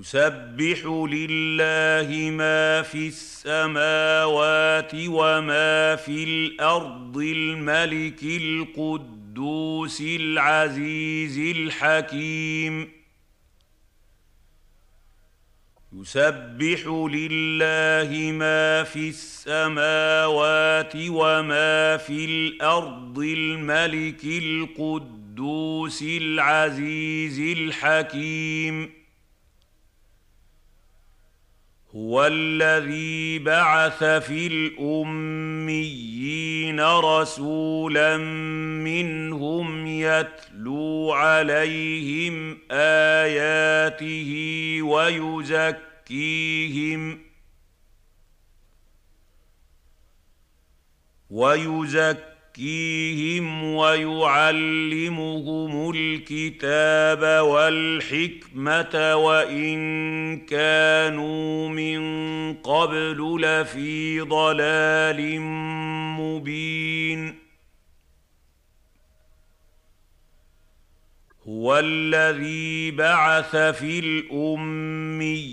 يسبح لله ما في السماوات وما في الأرض الملك القدوس العزيز الحكيم. يسبح لله ما في السماوات وما في الأرض الملك القدوس العزيز الحكيم. هو الذي بعث في الأميين رسولا منهم يتلو عليهم آياته ويزكيهم ويزكيهم يزكيهم ويعلمهم الكتاب والحكمة وإن كانوا من قبل لفي ضلال مبين. هو الذي بعث في الأميين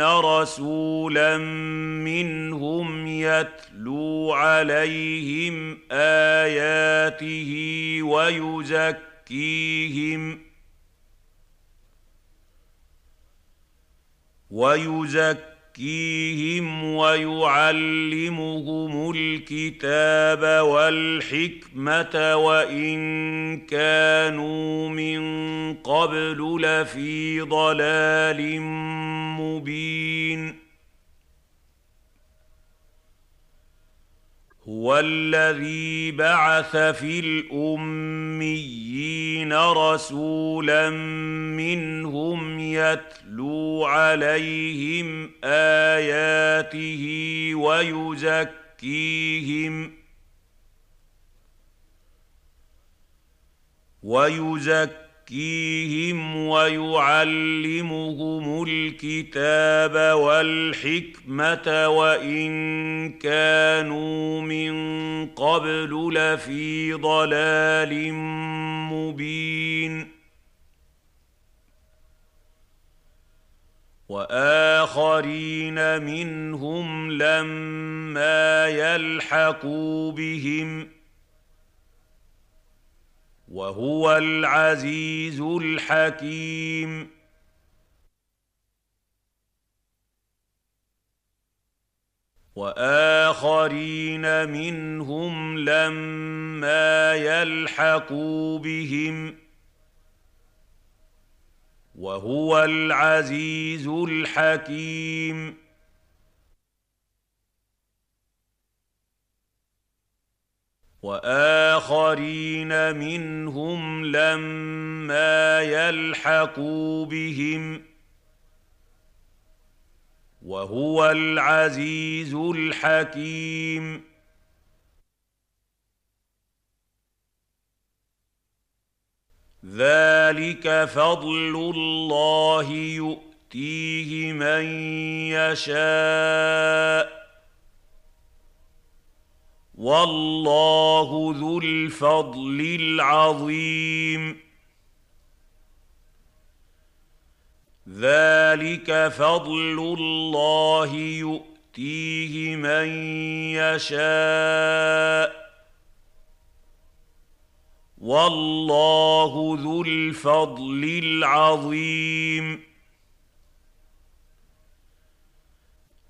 رسولا منهم يتلو عليهم آياته ويزكيهم ويزكيهم يزكيهم ويعلمهم الكتاب والحكمة وإن كانوا من قبل لفي ضلال مبين هو الذي بعث في الأميين رسولا منهم يتلو عليهم آياته ويزكيهم ويزكيهم يزكيهم ويعلمهم الكتاب والحكمة وإن كانوا من قبل لفي ضلال مبين. وآخرين منهم لما يلحقوا بهم وهو العزيز الحكيم. وآخرين منهم لما يلحقوا بهم وهو العزيز الحكيم. وآخرين منهم لما يلحقوا بهم وهو العزيز الحكيم. ذلك فضل الله يؤتيه من يشاء. والله ذو الفضل العظيم. ذلك فضل الله يؤتيه من يشاء. والله ذو الفضل العظيم.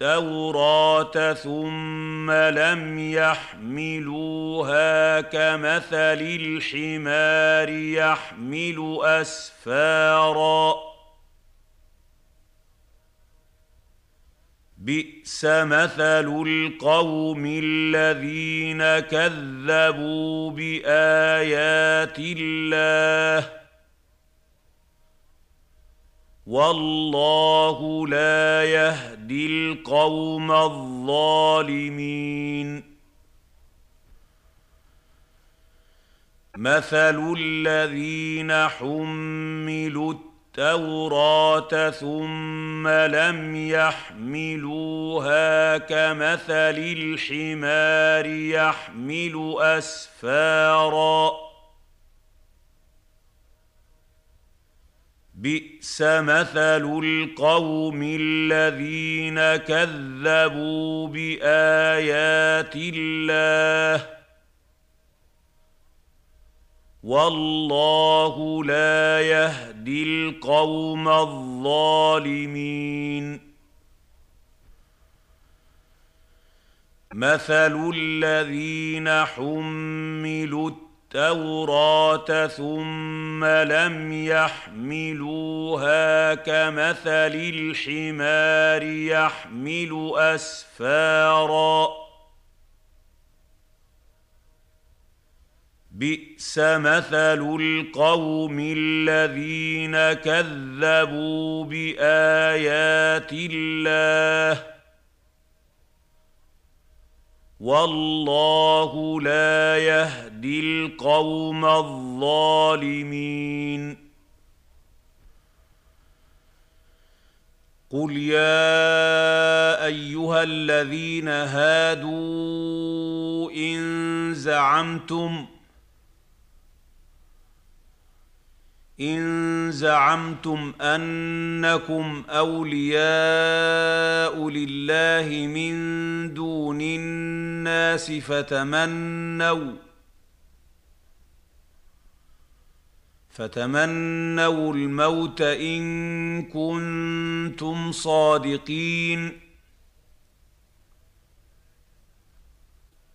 التوراة ثم لم يحملوها كمثل الحمار يحمل أسفارا. بئس مثل القوم الذين كذبوا بآيات الله. والله لا يهدي القوم الظالمين. مثل الذين حملوا التوراة ثم لم يحملوها كمثل الحمار يحمل اسفارا بئس مثل القوم الذين كذبوا بآيات الله والله لا يهدي القوم الظالمين. مثل الذين حملوا التوراة ثم لم يحملوها كمثل الحمار يحمل أسفارا. بئس مثل القوم الذين كذبوا بآيات الله. والله لا يهدي القوم الظالمين. قل يا أيها الذين هادوا إن زعمتم إن زعمتم أنكم أولياء لله من دون الناس فتمنوا فتمنوا الموت إن كنتم صادقين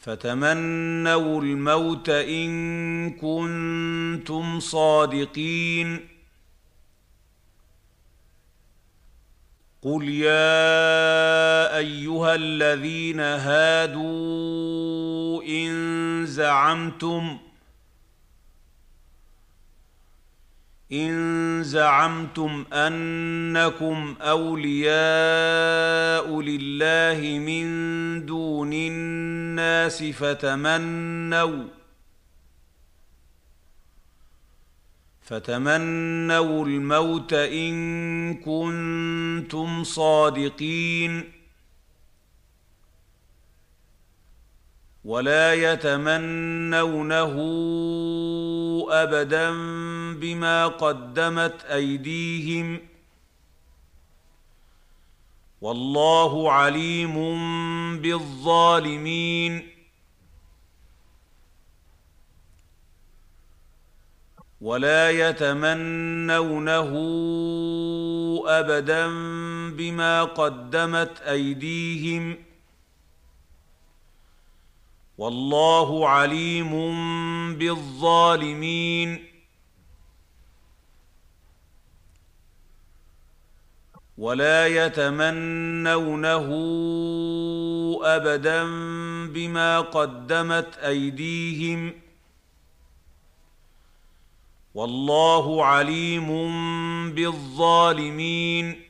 فتمنوا الموت إن كنتم صادقين. قل يا أيها الذين هادوا إن زعمتم إن زعمتم أنكم أولياء لله من دون الناس فتمنوا فتمنوا الموت إن كنتم صادقين ولا يتمنونه ابدا بما قدمت أيديهم. والله عليم بالظالمين. ولا يتمنونه ابدا بما قدمت أيديهم. والله عليم بالظالمين. ولا يتمنونه ابدا بما قدمت أيديهم. والله عليم بالظالمين.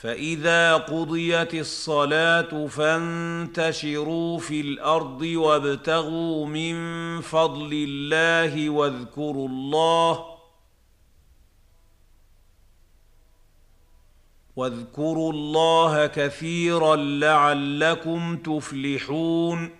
فاذا قضيت الصلاه فانتشروا في الأرض وابتغوا من فضل الله واذكروا الله واذكروا الله كثيرا لعلكم تفلحون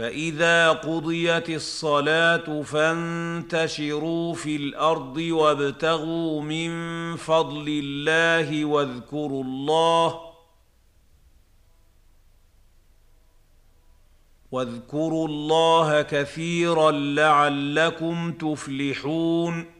فاذا قضيت الصلاه فانتشروا في الأرض وابتغوا من فضل الله واذكروا الله واذكروا الله كثيرا لعلكم تفلحون